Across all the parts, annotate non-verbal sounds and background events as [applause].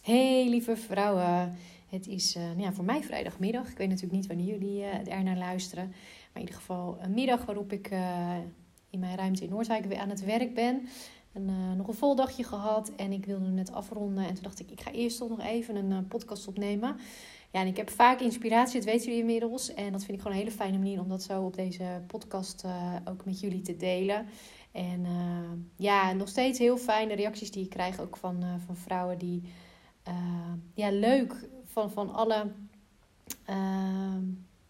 Hey lieve vrouwen, het is uh, nou ja, voor mij vrijdagmiddag. Ik weet natuurlijk niet wanneer jullie uh, er naar luisteren. Maar in ieder geval een middag waarop ik uh, in mijn ruimte in Noordwijk weer aan het werk ben. En, nog een vol dagje gehad en ik wilde net afronden. En toen dacht ik, ik ga eerst toch nog even een podcast opnemen. Ja, en ik heb vaak inspiratie, dat weten jullie inmiddels. En dat vind ik gewoon een hele fijne manier om dat zo op deze podcast ook met jullie te delen. En ja, nog steeds heel fijne reacties die ik krijg ook van, van vrouwen die uh, ja, leuk van, van alle uh,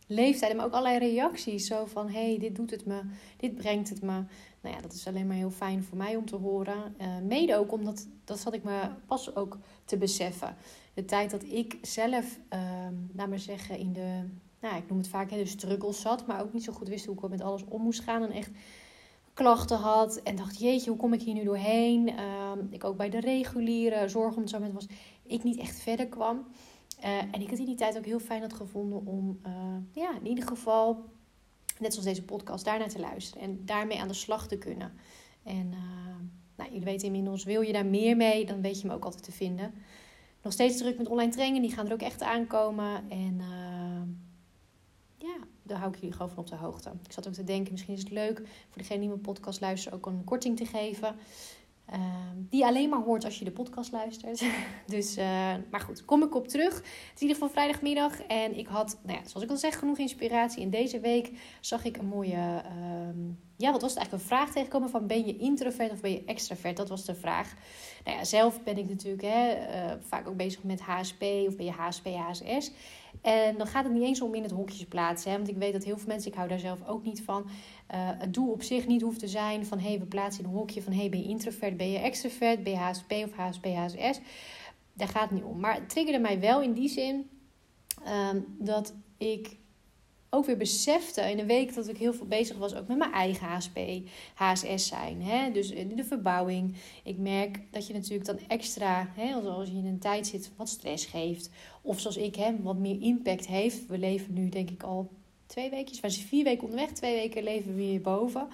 leeftijden, maar ook allerlei reacties. Zo van, hey, dit doet het me, dit brengt het me. Nou ja, dat is alleen maar heel fijn voor mij om te horen. Uh, mede ook omdat, dat zat ik me pas ook te beseffen. De tijd dat ik zelf, ehm, laat maar zeggen, in de, nou ik noem het vaak, hè, de struggles zat. Maar ook niet zo goed wist hoe ik met alles om moest gaan. En echt klachten had. En dacht, jeetje, hoe kom ik hier nu doorheen? Uh, ik ook bij de reguliere met was ik niet echt verder kwam. Uh, en ik had in die tijd ook heel fijn had gevonden om uh, ja, in ieder geval, net zoals deze podcast, daarnaar te luisteren. En daarmee aan de slag te kunnen. En uh, nou, jullie weten inmiddels, wil je daar meer mee, dan weet je me ook altijd te vinden. Nog steeds druk met online trainingen, die gaan er ook echt aankomen. En ja, daar hou ik jullie gewoon van op de hoogte. Ik zat ook te denken, misschien is het leuk voor degene die mijn podcast luistert ook een korting te geven. Uh, die alleen maar hoort als je de podcast luistert. [laughs] dus, uh, maar goed, kom ik op terug. Het is in ieder geval vrijdagmiddag. En ik had, nou ja, zoals ik al zeg, genoeg inspiratie. En deze week zag ik een mooie, uh, ja, wat was het eigenlijk? Een vraag tegenkomen van ben je introvert of ben je extravert? Dat was de vraag. Nou ja, zelf ben ik natuurlijk hè, eh, vaak ook bezig met HSP of ben je HSP, HSS. En dan gaat het niet eens om in het hokjes plaatsen. Hè? Want ik weet dat heel veel mensen, ik hou daar zelf ook niet van. Uh, het doel op zich niet hoeft te zijn van hé, hey, we plaatsen in een hokje van hé, hey, ben je introvert, ben je extrovert, ben je HSP of HSP, HSS. Daar gaat het niet om. Maar het triggerde mij wel in die zin um, dat ik ook weer besefte in een week dat ik heel veel bezig was ook met mijn eigen HSP, HSS zijn. Hè? Dus de verbouwing. Ik merk dat je natuurlijk dan extra, hè, als je in een tijd zit, wat stress geeft. Of zoals ik, hè, wat meer impact heeft. We leven nu denk ik al twee weken, we zijn vier weken onderweg. Twee weken leven we hier boven.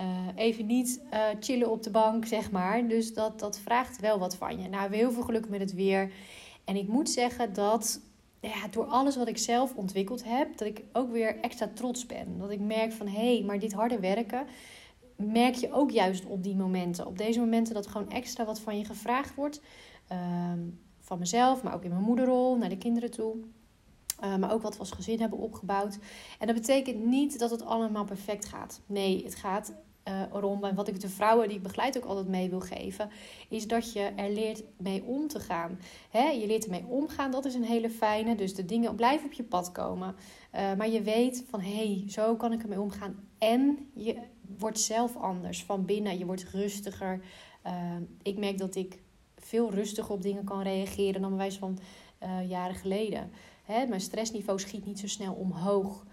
Uh, even niet uh, chillen op de bank, zeg maar. Dus dat, dat vraagt wel wat van je. Nou, we heel veel geluk met het weer. En ik moet zeggen dat ja, door alles wat ik zelf ontwikkeld heb, dat ik ook weer extra trots ben. Dat ik merk van hé, hey, maar dit harde werken merk je ook juist op die momenten. Op deze momenten dat gewoon extra wat van je gevraagd wordt. Ehm, van mezelf, maar ook in mijn moederrol, naar de kinderen toe. Uh, maar ook wat we als gezin hebben opgebouwd. En dat betekent niet dat het allemaal perfect gaat. Nee, het gaat uh. En wat ik de vrouwen die ik begeleid ook altijd mee wil geven, is dat je er leert mee om te gaan. Hè? Je leert ermee omgaan, dat is een hele fijne. Dus de dingen blijven op je pad komen. Uh, maar je weet van hé, hey, zo kan ik ermee omgaan. En je wordt zelf anders van binnen. Je wordt rustiger. Uh, ik merk dat ik veel rustiger op dingen kan reageren dan bij wijze van jaren geleden. Hè? Mijn stressniveau schiet niet zo snel omhoog.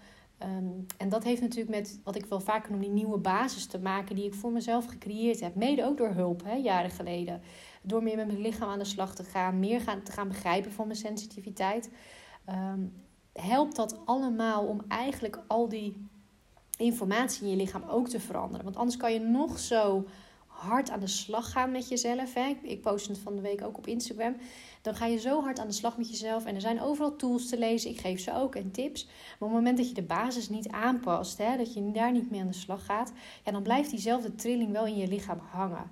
Um, en dat heeft natuurlijk met wat ik wel vaker noem, die nieuwe basis te maken die ik voor mezelf gecreëerd heb. Mede ook door hulp, hè, jaren geleden. Door meer met mijn lichaam aan de slag te gaan, meer gaan, te gaan begrijpen van mijn sensitiviteit. Um, helpt dat allemaal om eigenlijk al die informatie in je lichaam ook te veranderen. Want anders kan je nog zo hard aan de slag gaan met jezelf. Hè? Ik post het van de week ook op Instagram. Dan ga je zo hard aan de slag met jezelf. En er zijn overal tools te lezen. Ik geef ze ook en tips. Maar op het moment dat je de basis niet aanpast, hè, dat je daar niet mee aan de slag gaat, ja, dan blijft diezelfde trilling wel in je lichaam hangen.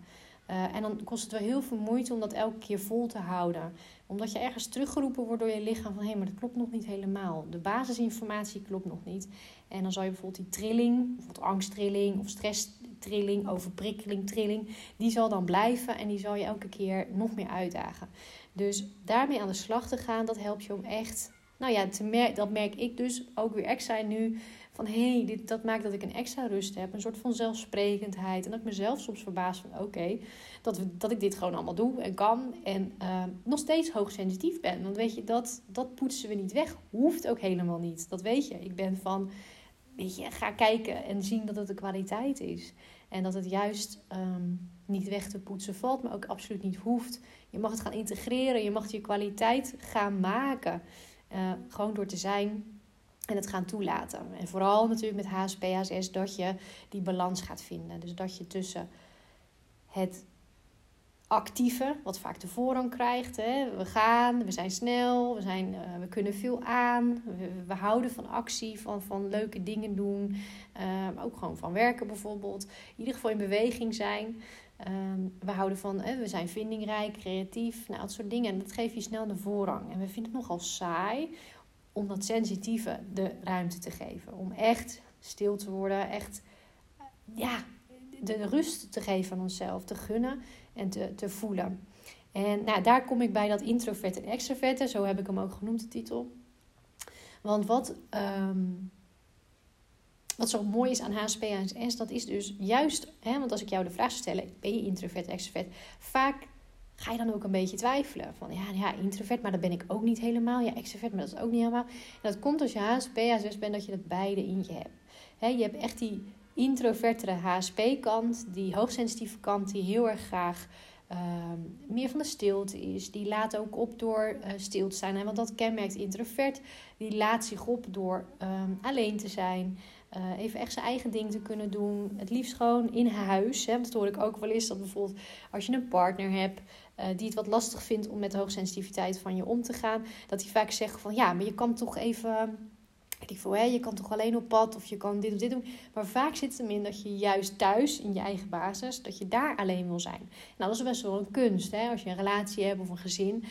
Uh, en dan kost het wel heel veel moeite om dat elke keer vol te houden. Omdat je ergens teruggeroepen wordt door je lichaam van hé, hey, maar dat klopt nog niet helemaal. De basisinformatie klopt nog niet. En dan zal je bijvoorbeeld die trilling, bijvoorbeeld angsttrilling of stresstrilling, overprikkeling, trilling, die zal dan blijven en die zal je elke keer nog meer uitdagen. Dus daarmee aan de slag te gaan, dat helpt je om echt, nou ja, te mer dat merk ik dus ook weer extra nu. Van hé, hey, dit, dat maakt dat ik een extra rust heb. Een soort van zelfsprekendheid. En dat ik mezelf soms verbaas van oké, dat, dat ik dit gewoon allemaal doe en kan. En uh, nog steeds hoogsensitief ben. Want weet je, dat, dat poetsen we niet weg. Hoeft ook helemaal niet. Dat weet je. Ik ben van, weet je, ga kijken en zien dat het de kwaliteit is. En dat het juist um, niet weg te poetsen valt, maar ook absoluut niet hoeft. Je mag het gaan integreren, je mag je kwaliteit gaan maken. Uh, gewoon door te zijn en het gaan toelaten. En vooral natuurlijk met HSP, HSS, dat je die balans gaat vinden. Dus dat je tussen het actieve, wat vaak de voorrang krijgt. Hè. We gaan, we zijn snel, we, zijn, uh, we kunnen veel aan. We, we, houden van actie, van, van leuke dingen doen. Uh, ook gewoon van werken bijvoorbeeld. In ieder geval in beweging zijn. Uh, we houden van, hè, we zijn vindingrijk, creatief, nou, dat soort dingen. En dat geeft je snel de voorrang. En we vinden het nogal saai om dat sensitieve de ruimte te geven. Om echt stil te worden, echt ja, de rust te geven aan onszelf, te gunnen en te, te voelen. En nou, daar kom ik bij dat introvert en extrovert. Zo heb ik hem ook genoemd, de titel. Want wat, um, wat zo mooi is aan HSP en S, dat is dus juist, hè, want als ik jou de vraag stel, ben je introvert, extrovert? Vaak ga je dan ook een beetje twijfelen. Van ja, ja, introvert, maar dat ben ik ook niet helemaal. Ja, extrovert, maar dat is ook niet helemaal. En dat komt als je HSP, HSS bent, dat je dat beide in je hebt. He, je hebt echt die introvertere HSP-kant, die hoogsensitieve kant, die heel erg graag ehm, meer van de stilte is. Die laat ook op door uh, stil te zijn. Want dat kenmerkt introvert. Die laat zich op door ehm, alleen te zijn. Uh, even echt zijn eigen ding te kunnen doen. Het liefst gewoon in huis. Hè. Dat hoor ik ook wel eens. Dat bijvoorbeeld als je een partner hebt uh, die het wat lastig vindt om met de hoogsensitiviteit van je om te gaan. Dat die vaak zeggen van ja, maar je kan toch even ik veel, hè, je kan toch alleen op pad of je kan dit of dit doen. Maar vaak zit het hem in dat je juist thuis, in je eigen basis, dat je daar alleen wil zijn. Nou, dat is best wel een kunst. Hè? Als je een relatie hebt of een gezin,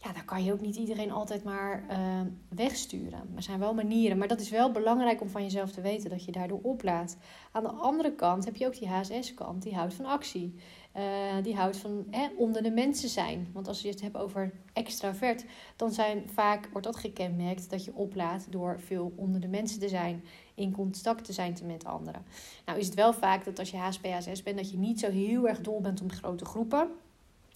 ja, dan kan je ook niet iedereen altijd maar uh, wegsturen. Er zijn wel manieren, maar dat is wel belangrijk om van jezelf te weten dat je daardoor oplaat. Aan de andere kant heb je ook die HSS-kant, die houdt van actie. Uh, die houdt van onder de mensen zijn. Want als je het hebt over extravert, dan zijn vaak, wordt dat gekenmerkt dat je oplaat door veel onder de mensen te zijn, in contact te zijn met anderen. Nou is het wel vaak dat als je HSP-HSS bent, dat je niet zo heel erg dol bent om grote groepen.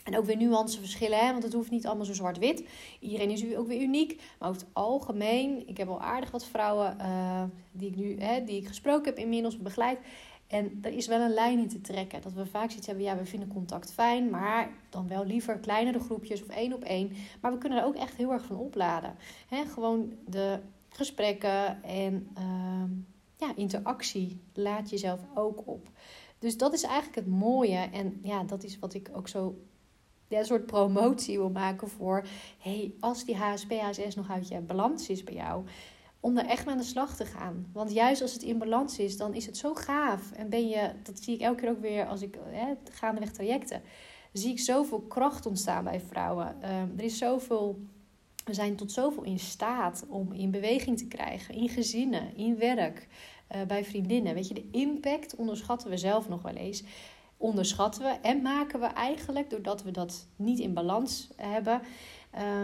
En ook weer nuanceverschillen, hè? want het hoeft niet allemaal zo zwart-wit. Iedereen is ook weer uniek. Maar over het algemeen, ik heb al aardig wat vrouwen uh, die ik nu hè, die ik gesproken heb inmiddels begeleid. En er is wel een lijn in te trekken. Dat we vaak zoiets hebben, ja, we vinden contact fijn, maar dan wel liever kleinere groepjes of één op één. Maar we kunnen er ook echt heel erg van opladen. He, gewoon de gesprekken en uh, ja, interactie laat jezelf ook op. Dus dat is eigenlijk het mooie. En ja, dat is wat ik ook zo ja, een soort promotie wil maken voor... hey, als die HSP, HSS nog uit je balans is bij jou om daar echt mee aan de slag te gaan. Want juist als het in balans is, dan is het zo gaaf. En ben je, dat zie ik elke keer ook weer als ik hè, gaandeweg trajecten, zie ik zoveel kracht ontstaan bij vrouwen. Uh, er is zoveel, we zijn tot zoveel in staat om in beweging te krijgen, in gezinnen, in werk, uh, bij vriendinnen. Weet je, de impact onderschatten we zelf nog wel eens. Onderschatten we en maken we eigenlijk, doordat we dat niet in balans hebben,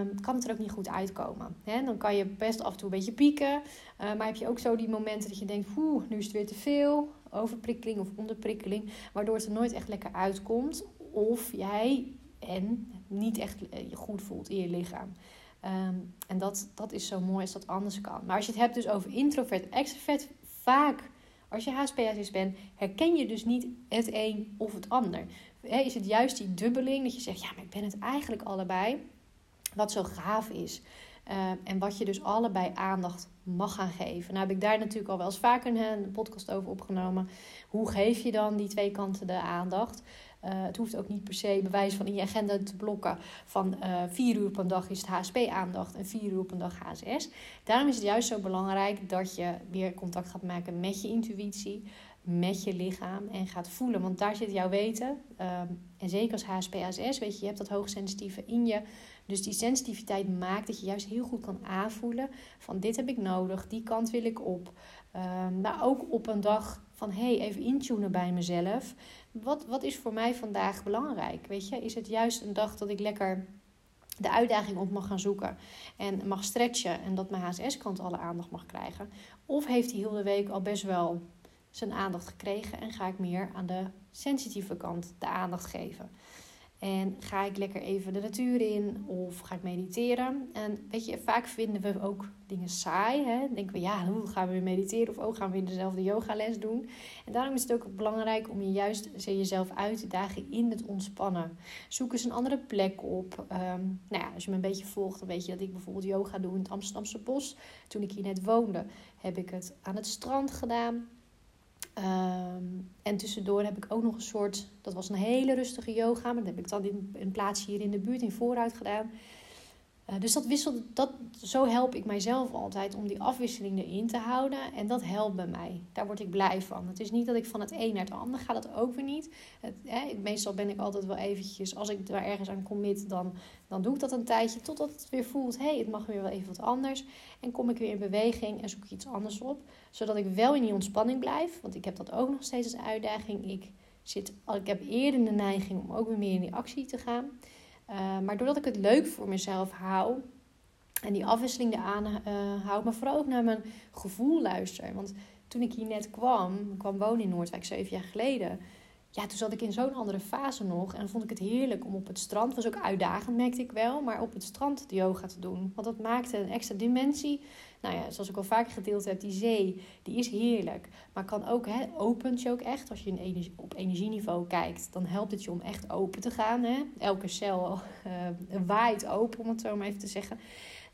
um, kan het er ook niet goed uitkomen. Hè? Dan kan je best af en toe een beetje pieken. Uh, maar heb je ook zo die momenten dat je denkt, oeh, nu is het weer te veel. Overprikkeling of onderprikkeling. Waardoor het er nooit echt lekker uitkomt. Of jij en niet echt eh, je goed voelt in je lichaam. Um, en dat, dat is zo mooi als dat anders kan. Maar als je het hebt dus over introvert, extrovert, vaak als je HSPHS bent, herken je dus niet het een of het ander. Is het juist die dubbeling dat je zegt, ja, maar ik ben het eigenlijk allebei. Wat zo gaaf is. Uh, en wat je dus allebei aandacht mag gaan geven. Nou heb ik daar natuurlijk al wel eens vaker een podcast over opgenomen. Hoe geef je dan die twee kanten de aandacht? Uh, het hoeft ook niet per se bewijs van in je agenda te blokken van uh, vier uur per dag is het HSP-aandacht en vier uur per dag HSS. Daarom is het juist zo belangrijk dat je weer contact gaat maken met je intuïtie, met je lichaam en gaat voelen. Want daar zit jouw weten. Um, en zeker als HSP-HSS, weet je, je hebt dat hoogsensitieve in je. Dus die sensitiviteit maakt dat je juist heel goed kan aanvoelen van dit heb ik nodig, die kant wil ik op. Um, maar ook op een dag van hey, even intunen bij mezelf. Wat, wat is voor mij vandaag belangrijk? Weet je, is het juist een dag dat ik lekker de uitdaging op mag gaan zoeken en mag stretchen en dat mijn HSS-kant alle aandacht mag krijgen? Of heeft hij heel de week al best wel zijn aandacht gekregen en ga ik meer aan de sensitieve kant de aandacht geven? En ga ik lekker even de natuur in of ga ik mediteren? En weet je, vaak vinden we ook dingen saai. Hè? Dan denken we, ja, hoe gaan we weer mediteren? Of ook gaan we weer dezelfde yogales doen? En daarom is het ook belangrijk om je juist jezelf uit te dagen in het ontspannen. Zoek eens een andere plek op. Um, nou ja, als je me een beetje volgt, dan weet je dat ik bijvoorbeeld yoga doe in het Amsterdamse bos. Toen ik hier net woonde, heb ik het aan het strand gedaan. Ehm, en tussendoor heb ik ook nog een soort, dat was een hele rustige yoga, maar dat heb ik dan in een plaatsje hier in de buurt in vooruit gedaan. Eh, dus dat wisselt, dat, zo help ik mijzelf altijd om die afwisseling erin te houden. En dat helpt bij mij. Daar word ik blij van. Het is niet dat ik van het een naar het ander ga, dat ook weer niet. Het, hè, meestal ben ik altijd wel eventjes, als ik daar ergens aan commit, dan, dan doe ik dat een tijdje. Totdat het weer voelt, hé, hey, het mag weer wel even wat anders. En kom ik weer in beweging en zoek ik iets anders op. Zodat ik wel in die ontspanning blijf. Want ik heb dat ook nog steeds als uitdaging. Ik, zit, ik heb eerder de neiging om ook weer meer in die actie te gaan. Uh, maar doordat ik het leuk voor mezelf hou en die afwisseling eraan uh, hou, maar vooral ook naar mijn gevoel luister. Want toen ik hier net kwam, kwam wonen in Noordwijk zeven jaar geleden, ja, toen zat ik in zo'n andere fase nog. En vond ik het heerlijk om op het strand, was ook uitdagend merkte ik wel, maar op het strand de yoga te doen. Want dat maakte een extra dimensie. Nou ja, zoals ik al vaker gedeeld heb, die zee, die is heerlijk. Maar kan ook, hè, opent je ook echt. Als je op energieniveau kijkt, dan helpt het je om echt open te gaan. Hè? Elke cel uh, waait open, om het zo maar even te zeggen.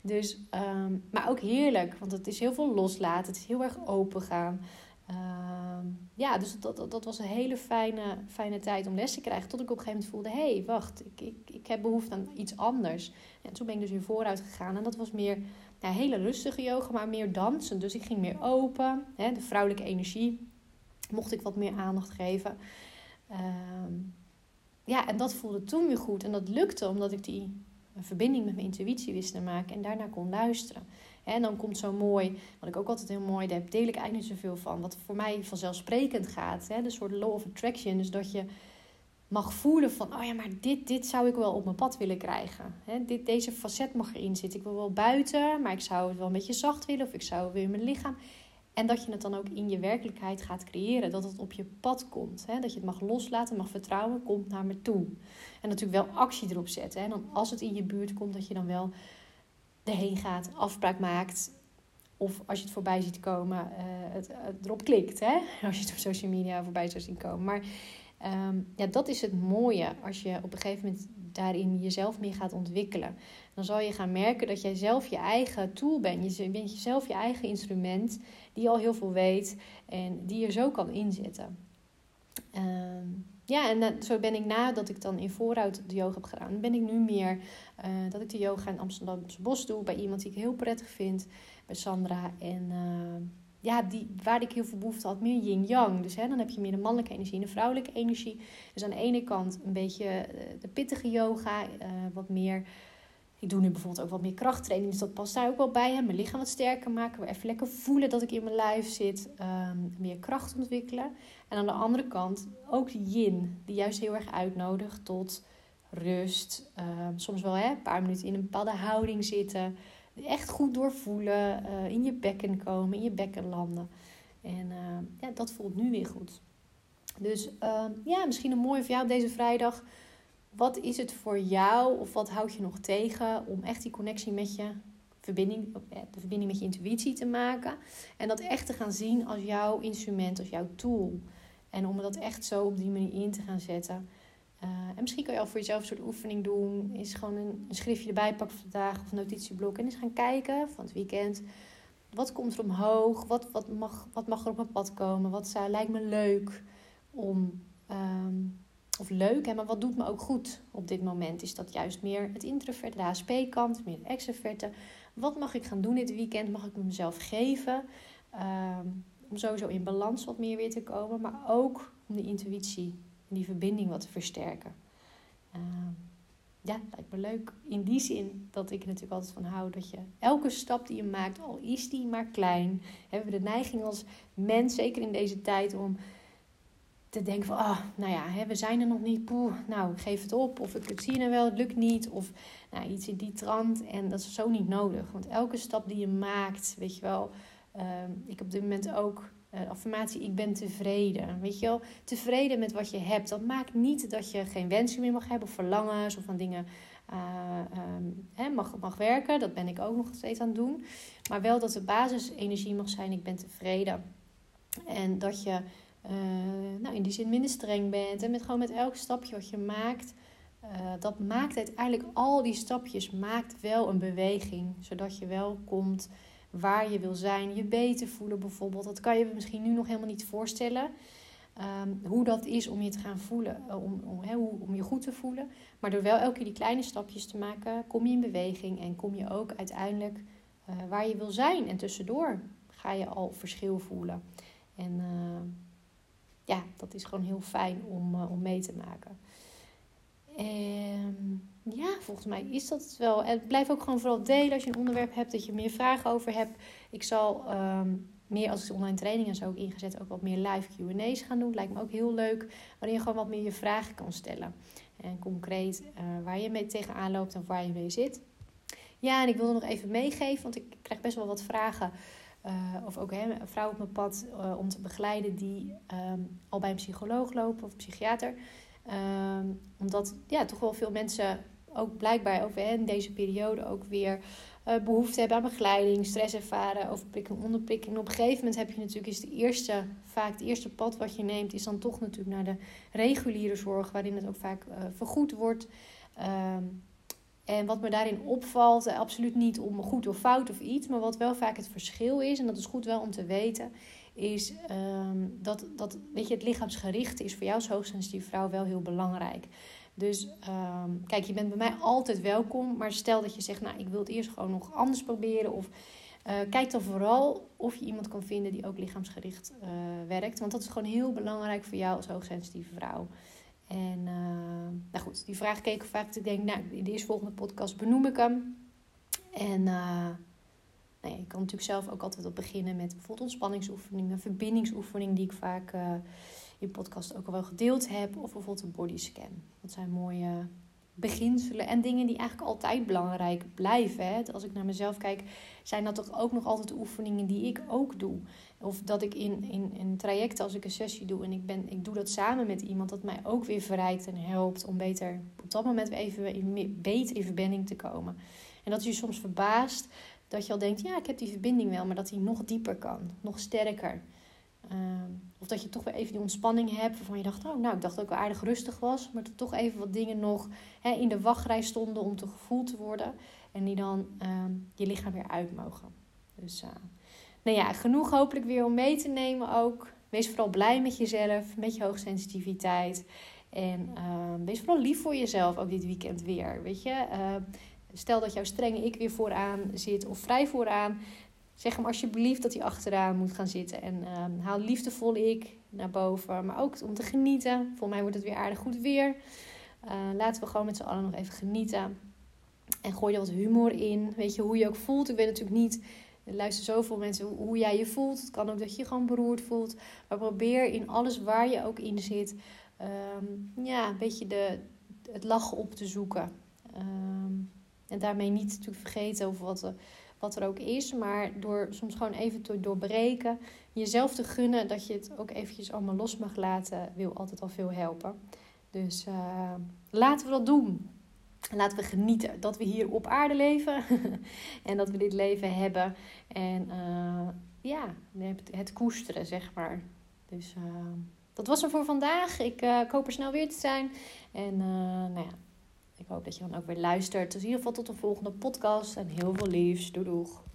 Dus, um, maar ook heerlijk, want het is heel veel loslaten. Het is heel erg open gaan. Ehm, ja, dus dat, dat, was een hele fijne, fijne tijd om les te krijgen. Tot ik op een gegeven moment voelde: hé, hey, wacht, ik, ik, ik heb behoefte aan iets anders. En toen ben ik dus weer vooruit gegaan. En dat was meer ja, hele rustige yoga, maar meer dansen. Dus ik ging meer open. Hè, de vrouwelijke energie mocht ik wat meer aandacht geven. Ehm, ja, en dat voelde toen weer goed. En dat lukte omdat ik die verbinding met mijn intuïtie wist te maken en daarna kon luisteren. En dan komt zo mooi, wat ik ook altijd heel mooi, daar deel ik eigenlijk niet zoveel van, wat voor mij vanzelfsprekend gaat. Hè? De soort law of attraction. Dus dat je mag voelen van, oh ja, maar dit, dit zou ik wel op mijn pad willen krijgen. Hè? Dit, deze facet mag erin zitten. Ik wil wel buiten, maar ik zou het wel een beetje zacht willen of ik zou weer mijn lichaam. En dat je het dan ook in je werkelijkheid gaat creëren. Dat het op je pad komt. Hè? Dat je het mag loslaten, mag vertrouwen, komt naar me toe. En natuurlijk wel actie erop zetten. En dan als het in je buurt komt, dat je dan wel erheen gaat, afspraak maakt. Of als je het voorbij ziet komen, het, het, erop klikt. Hè? [laughs] Als je het op social media voorbij zou zien komen. Maar ehm, ja, dat is het mooie als je op een gegeven moment daarin jezelf meer gaat ontwikkelen. Dan zal je gaan merken dat jij zelf je eigen tool bent. Je bent jezelf je eigen instrument die al heel veel weet en die je zo kan inzetten. Ehm, ja, en zo ben ik nadat ik dan in vooruit de yoga heb gedaan, ben ik nu meer uh, dat ik de yoga in Amsterdamse Bos doe bij iemand die ik heel prettig vind, bij Sandra. En uh, ja, die, waar ik heel veel behoefte had, meer yin-yang. Dus hè, dan heb je meer de mannelijke energie en de vrouwelijke energie. Dus aan de ene kant een beetje uh, de pittige yoga, wat meer ik doe nu bijvoorbeeld ook wat meer krachttraining, dus dat past daar ook wel bij. Hè? Mijn lichaam wat sterker maken, weer even lekker voelen dat ik in mijn lijf zit. Um, meer kracht ontwikkelen. En aan de andere kant ook die yin, die juist heel erg uitnodigt tot rust. Um, soms wel hè, een paar minuten in een bepaalde houding zitten. Echt goed doorvoelen, uh, in je bekken komen, in je bekken landen. En uh, ja, dat voelt nu weer goed. Dus ja, misschien een mooie voor op deze vrijdag wat is het voor jou of wat houd je nog tegen om echt die connectie met je verbinding, de verbinding met je intuïtie te maken. En dat echt te gaan zien als jouw instrument, als jouw tool. En om dat echt zo op die manier in te gaan zetten. Uh, en misschien kan je al voor jezelf een soort oefening doen. Is gewoon een, een schriftje erbij pakken vandaag of een notitieblok. En eens gaan kijken van het weekend. Wat komt er omhoog? Wat, wat, mag, wat mag er op mijn pad komen? Wat lijkt me leuk om um, of leuk, hè, maar wat doet me ook goed op dit moment? Is dat juist meer het introverte, de HSP-kant, meer de extroverte? Wat mag ik gaan doen dit weekend? Mag ik mezelf geven? Um, om sowieso in balans wat meer weer te komen, maar ook om die intuïtie en die verbinding wat te versterken. Uh, ja, lijkt me leuk. In die zin dat ik natuurlijk altijd van hou dat je elke stap die je maakt, al is die maar klein, hebben we de neiging als mens, zeker in deze tijd, om te denken van, ah, nou ja, hè, we zijn er nog niet, poeh, nou, geef het op. Of ik zie het wel, het lukt niet. Of nou, iets in die trant. En dat is zo niet nodig. Want elke stap die je maakt, weet je wel, uh, ik op dit moment ook uh, affirmatie, ik ben tevreden. Weet je wel, tevreden met wat je hebt. Dat maakt niet dat je geen wensen meer mag hebben of verlangens of van dingen uh, hè, mag, mag werken. Dat ben ik ook nog steeds aan het doen. Maar wel dat de basisenergie mag zijn, ik ben tevreden. En dat je uh, nou, in die zin minder streng bent. En met, gewoon met elk stapje wat je maakt, uh, dat maakt uiteindelijk al die stapjes maakt wel een beweging. Zodat je wel komt waar je wil zijn, je beter voelen bijvoorbeeld. Dat kan je misschien nu nog helemaal niet voorstellen. Ehm, hoe dat is om je te gaan voelen, eh, om, om, om je goed te voelen. Maar door wel elke keer die kleine stapjes te maken, kom je in beweging en kom je ook uiteindelijk waar je wil zijn. En tussendoor ga je al verschil voelen. En ja, dat is gewoon heel fijn om, om mee te maken. En ja, volgens mij is dat het wel. En blijf ook gewoon vooral delen als je een onderwerp hebt dat je meer vragen over hebt. Ik zal um, meer als online trainingen zo ook ingezet, ook wat meer live QA's gaan doen. Lijkt me ook heel leuk. Waarin je gewoon wat meer je vragen kan stellen. En concreet uh, waar je mee tegenaan loopt en waar je mee zit. Ja, en ik wilde nog even meegeven, want ik krijg best wel wat vragen. Uh, of ook hè, een vrouw op mijn pad uh, om te begeleiden die um, al bij een psycholoog lopen of psychiater. Um, omdat ja, toch wel veel mensen ook blijkbaar ook hè, in deze periode ook weer uh, behoefte hebben aan begeleiding, stress ervaren, overprikking, onderprikking. Op een gegeven moment heb je natuurlijk is de eerste, vaak het eerste pad wat je neemt, is dan toch natuurlijk naar de reguliere zorg, waarin het ook vaak vergoed wordt. Um, en wat me daarin opvalt, uh, absoluut niet om goed of fout of iets, maar wat wel vaak het verschil is, en dat is goed wel om te weten, is um, dat, dat weet je, het lichaamsgerichte is voor jou als hoogsensitieve vrouw wel heel belangrijk. Dus um, kijk, je bent bij mij altijd welkom. Maar stel dat je zegt, nou, ik wil het eerst gewoon nog anders proberen. Of uh, kijk dan vooral of je iemand kan vinden die ook lichaamsgericht uh, werkt. Want dat is gewoon heel belangrijk voor jou als hoogsensitieve vrouw. En uh, nou goed, die vraag keek ik vaak. Ik denk, nou, in de eerstvolgende podcast benoem ik hem. En nou ja, je kan natuurlijk zelf ook altijd op beginnen met bijvoorbeeld ontspanningsoefeningen, verbindingsoefening die ik vaak in podcast ook al wel gedeeld heb. Of bijvoorbeeld een bodyscan. Dat zijn mooie beginselen en dingen die eigenlijk altijd belangrijk blijven. Hè? Als ik naar mezelf kijk, zijn dat toch ook nog altijd oefeningen die ik ook doe. Of dat ik in, in, in trajecten, als ik een sessie doe en ik, ben, ik doe dat samen met iemand, dat mij ook weer verrijkt en helpt om beter op dat moment even in, beter in verbinding te komen. En dat je soms verbaast dat je al denkt, ja, ik heb die verbinding wel, maar dat die nog dieper kan, nog sterker. Uh, of dat je toch weer even die ontspanning hebt waarvan je dacht, oh, nou, ik dacht dat ik wel aardig rustig was, maar dat toch even wat dingen nog in de wachtrij stonden om te gevoeld te worden en die dan uh, je lichaam weer uit mogen. Dus, uh, nou ja, genoeg hopelijk weer om mee te nemen ook. Wees vooral blij met jezelf, met je hoogsensitiviteit. En ehm, wees vooral lief voor jezelf ook dit weekend weer. Weet je, stel dat jouw strenge ik weer vooraan zit of vrij vooraan Zeg hem alsjeblieft dat hij achteraan moet gaan zitten. En uh, haal liefdevol ik naar boven. Maar ook om te genieten. Voor mij wordt het weer aardig goed weer. Uh, laten we gewoon met z'n allen nog even genieten. En gooi er wat humor in. Weet je hoe je ook voelt. Ik weet natuurlijk niet. Er luisteren zoveel mensen hoe jij je voelt. Het kan ook dat je gewoon beroerd voelt. Maar probeer in alles waar je ook in zit. Um, ja, een beetje de, het lachen op te zoeken. Um, en daarmee niet natuurlijk vergeten over wat. Wat er ook is. Maar door soms gewoon even te doorbreken, jezelf te gunnen dat je het ook eventjes allemaal los mag laten, wil altijd al veel helpen. Dus uh, laten we dat doen. Laten we genieten dat we hier op aarde leven [laughs] en dat we dit leven hebben. En uh, ja, het koesteren, zeg maar. Dus uh, dat was er voor vandaag. Ik, ik, hoop er snel weer te zijn. En nou ja, ik hoop dat je dan ook weer luistert. Dus in ieder geval tot de volgende podcast. En heel veel liefs. Doei doeg.